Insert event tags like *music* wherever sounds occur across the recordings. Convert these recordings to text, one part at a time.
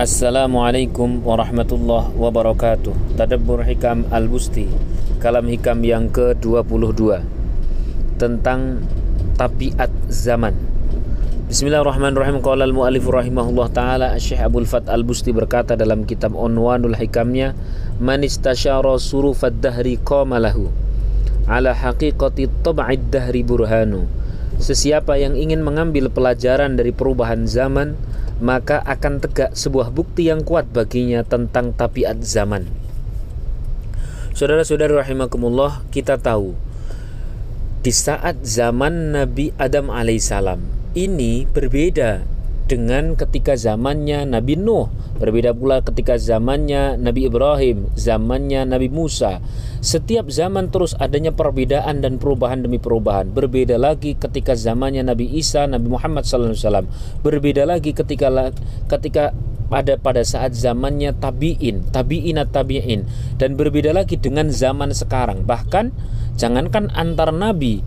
Assalamualaikum warahmatullahi wabarakatuh. Tadabbur Hikam Al-Busti Kalam Hikam yang ke-22 Tentang Tabiat Zaman. Bismillahirrahmanirrahim. Qala al-mu'alif rahimahullah ta'ala Syekh Abdul Fat Al-Busti berkata dalam kitab Unwanul Hikamnya Man istasyara surufad dahri qamalahu Ala haqiqati tab'id dahri burhanu. Sesiapa yang ingin mengambil pelajaran dari perubahan zaman maka akan tegak sebuah bukti yang kuat baginya tentang tabiat zaman. Saudara-saudara rahimakumullah, kita tahu di saat zaman Nabi Adam alaihissalam ini berbeda dengan ketika zamannya Nabi Nuh, berbeda pula ketika zamannya Nabi Ibrahim, zamannya Nabi Musa. Setiap zaman terus adanya perbedaan dan perubahan demi perubahan. Berbeda lagi ketika zamannya Nabi Isa, Nabi Muhammad SAW. Berbeda lagi ketika ketika pada pada saat zamannya tabiin, tabiinat tabiin dan berbeda lagi dengan zaman sekarang. Bahkan jangankan antar nabi,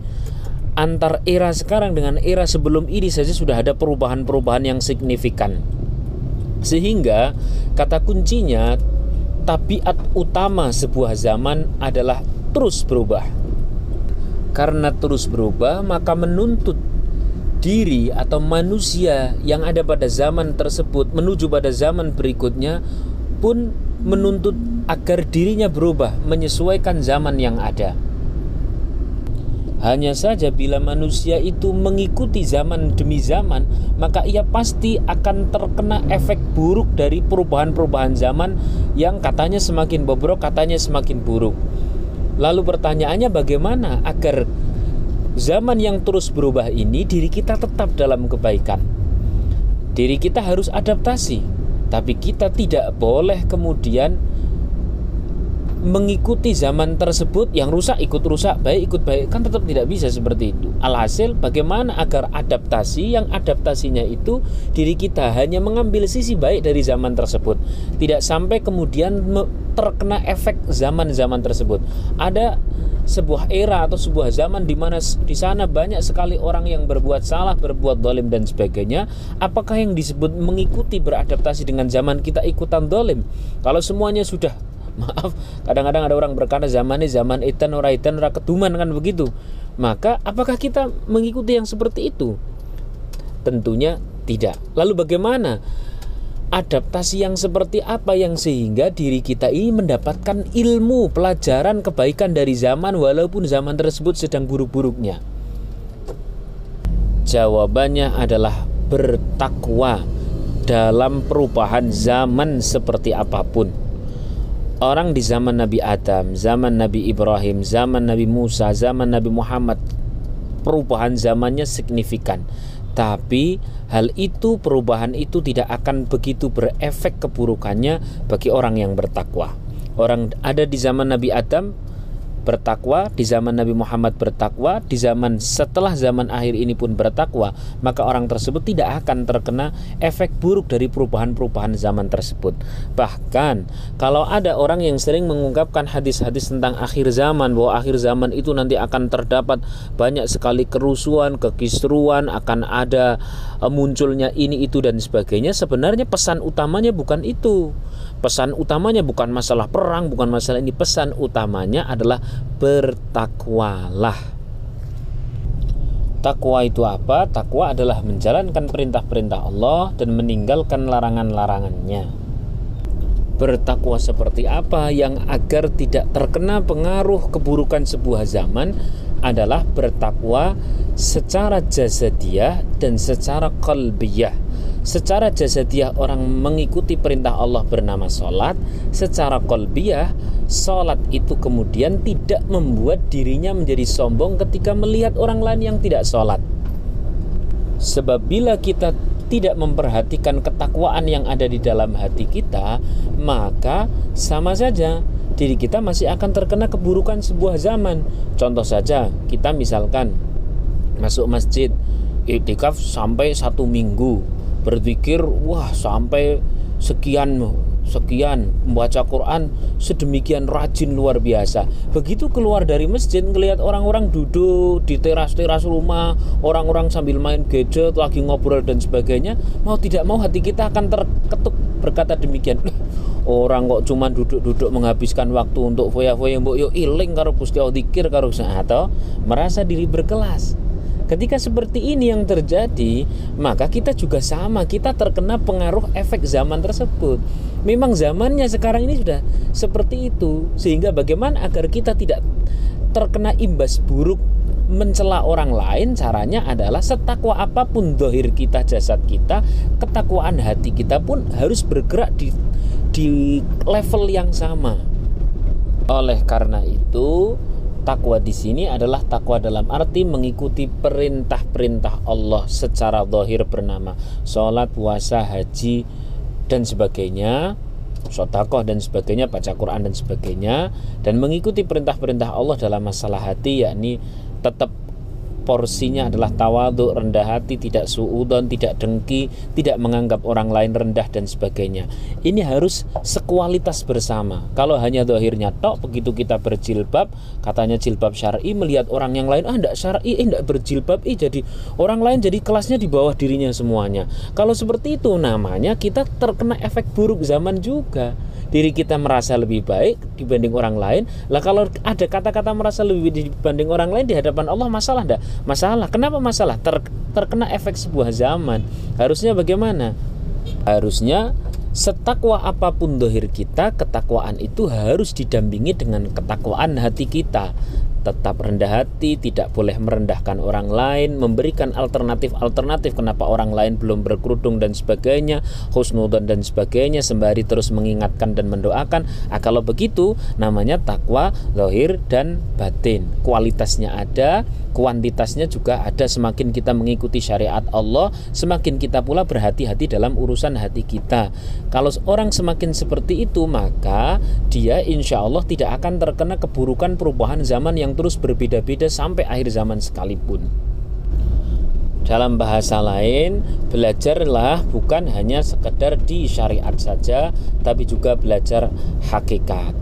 antar era sekarang dengan era sebelum ini saja sudah ada perubahan-perubahan yang signifikan. Sehingga kata kuncinya tabiat utama sebuah zaman adalah terus berubah. Karena terus berubah, maka menuntut diri atau manusia yang ada pada zaman tersebut menuju pada zaman berikutnya pun menuntut agar dirinya berubah menyesuaikan zaman yang ada. Hanya saja bila manusia itu mengikuti zaman demi zaman, maka ia pasti akan terkena efek buruk dari perubahan-perubahan zaman yang katanya semakin bobrok, katanya semakin buruk. Lalu pertanyaannya bagaimana agar zaman yang terus berubah ini diri kita tetap dalam kebaikan? Diri kita harus adaptasi, tapi kita tidak boleh kemudian mengikuti zaman tersebut yang rusak ikut rusak baik ikut baik kan tetap tidak bisa seperti itu alhasil bagaimana agar adaptasi yang adaptasinya itu diri kita hanya mengambil sisi baik dari zaman tersebut tidak sampai kemudian terkena efek zaman-zaman tersebut ada sebuah era atau sebuah zaman di mana di sana banyak sekali orang yang berbuat salah, berbuat dolim dan sebagainya. Apakah yang disebut mengikuti beradaptasi dengan zaman kita ikutan dolim? Kalau semuanya sudah *laughs* maaf kadang-kadang ada orang berkata zaman ini zaman itan ora itan ora ketuman kan begitu. Maka apakah kita mengikuti yang seperti itu? Tentunya tidak. Lalu bagaimana adaptasi yang seperti apa yang sehingga diri kita ini mendapatkan ilmu pelajaran kebaikan dari zaman walaupun zaman tersebut sedang buruk-buruknya? Jawabannya adalah bertakwa dalam perubahan zaman seperti apa pun orang di zaman Nabi Adam, zaman Nabi Ibrahim, zaman Nabi Musa, zaman Nabi Muhammad perubahan zamannya signifikan. Tapi hal itu perubahan itu tidak akan begitu berefek keburukannya bagi orang yang bertakwa. Orang ada di zaman Nabi Adam bertakwa, di zaman Nabi Muhammad bertakwa, di zaman setelah zaman akhir ini pun bertakwa, maka orang tersebut tidak akan terkena efek buruk dari perubahan-perubahan zaman tersebut. Bahkan kalau ada orang yang sering mengungkapkan hadis-hadis tentang akhir zaman bahwa akhir zaman itu nanti akan terdapat banyak sekali kerusuhan, kekisruan, akan ada eh, munculnya ini itu dan sebagainya, sebenarnya pesan utamanya bukan itu. Pesan utamanya bukan masalah perang, bukan masalah ini. Pesan utamanya adalah bertakwalah. Takwa itu apa? Takwa adalah menjalankan perintah-perintah Allah dan meninggalkan larangan-larangannya. Bertakwa seperti apa yang agar tidak terkena pengaruh keburukan sebuah zaman adalah bertakwa secara jasadiah dan secara qalbiyah Secara jasadiah orang mengikuti perintah Allah bernama sholat Secara kolbiah Sholat itu kemudian tidak membuat dirinya menjadi sombong ketika melihat orang lain yang tidak sholat. Sebab bila kita tidak memperhatikan ketakwaan yang ada di dalam hati kita Maka sama saja diri kita masih akan terkena keburukan sebuah zaman. Contoh saja kita misalkan masuk masjid Iktikaf sampai satu minggu berpikir wah sampai sekian sekian membaca Quran sedemikian rajin luar biasa. Begitu keluar dari masjid ngelihat orang-orang duduk di teras-teras rumah, orang-orang sambil main gadget, lagi ngobrol dan sebagainya, mau tidak mau hati kita akan terketuk berkata demikian orang kok cuma duduk-duduk menghabiskan waktu untuk foya-foya mbok yo iling karo Gusti Allah dikir karo atau merasa diri berkelas Ketika seperti ini yang terjadi, maka kita juga sama, kita terkena pengaruh efek zaman tersebut. Memang zamannya sekarang ini sudah seperti itu, sehingga bagaimana agar kita tidak terkena imbas buruk mencela orang lain caranya adalah setakwa apa pun dohir kita jasad kita ketakwaan hati kita pun harus bergerak di di level yang sama oleh karena itu takwa di sini adalah takwa dalam arti mengikuti perintah-perintah Allah secara zahir bernama. Sholat, puasa, haji dan sebagainya. Sotakoh dan sebagainya, baca Quran dan sebagainya. Dan mengikuti perintah-perintah Allah dalam masalah hati yakni tetap porsinya adalah tawaduk, rendah hati, tidak suudon, tidak dengki, tidak menganggap orang lain rendah dan sebagainya. Ini harus sekualitas bersama. Kalau hanya dohirnya tok, begitu kita berjilbab, katanya jilbab syar'i melihat orang yang lain, ah enggak syar'i, eh enggak berjilbab, eh jadi orang lain jadi kelasnya di bawah dirinya semuanya. Kalau seperti itu namanya kita terkena efek buruk zaman juga diri kita merasa lebih baik dibanding orang lain. Lah kalau ada kata-kata merasa lebih dibanding orang lain di hadapan Allah masalah enggak masalah. Kenapa masalah? Ter, terkena efek sebuah zaman. Harusnya bagaimana? Harusnya setakwa apa pun dohir kita ketakwaan itu harus didampingi dengan ketakwaan hati kita tetap rendah hati, tidak boleh merendahkan orang lain, memberikan alternatif-alternatif kenapa orang lain belum berkerudung dan sebagainya, husnudon dan sebagainya, sembari terus mengingatkan dan mendoakan. Ah, kalau begitu namanya takwa lahir dan batin. Kualitasnya ada, kuantitasnya juga ada. Semakin kita mengikuti syariat Allah, semakin kita pula berhati-hati dalam urusan hati kita. Kalau orang semakin seperti itu, maka dia insya Allah tidak akan terkena keburukan perubahan zaman yang terus berbeda-beda sampai akhir zaman sekalipun. Dalam bahasa lain, belajarlah bukan hanya sekedar di syariat saja, tapi juga belajar hakikat.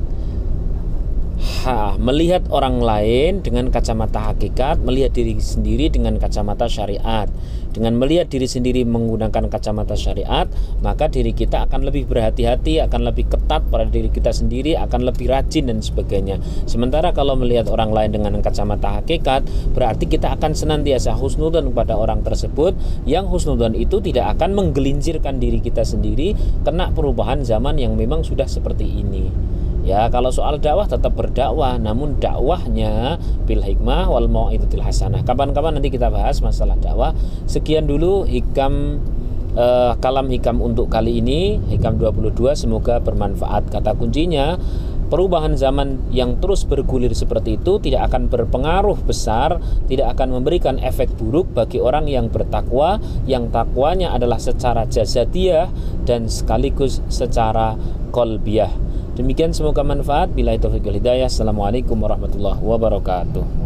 Ha, melihat orang lain dengan kacamata hakikat, melihat diri sendiri dengan kacamata syariat. Dengan melihat diri sendiri menggunakan kacamata syariat, maka diri kita akan lebih berhati-hati, akan lebih ketat pada diri kita sendiri, akan lebih rajin dan sebagainya. Sementara kalau melihat orang lain dengan kacamata hakikat, berarti kita akan senantiasa husnudon kepada orang tersebut yang husnudon itu tidak akan menggelincirkan diri kita sendiri kena perubahan zaman yang memang sudah seperti ini. Ya, kalau soal dakwah tetap berdakwah, namun dakwahnya bil hikmah wal mau'izatil hasanah. Kapan-kapan nanti kita bahas masalah dakwah. Sekian dulu hikam uh, kalam hikam untuk kali ini, hikam 22 semoga bermanfaat. Kata kuncinya perubahan zaman yang terus bergulir seperti itu tidak akan berpengaruh besar, tidak akan memberikan efek buruk bagi orang yang bertakwa, yang takwanya adalah secara jazadiyah dan sekaligus secara kolbiah. Demikian semoga manfaat. Bila itu hidayah. Assalamualaikum warahmatullahi wabarakatuh.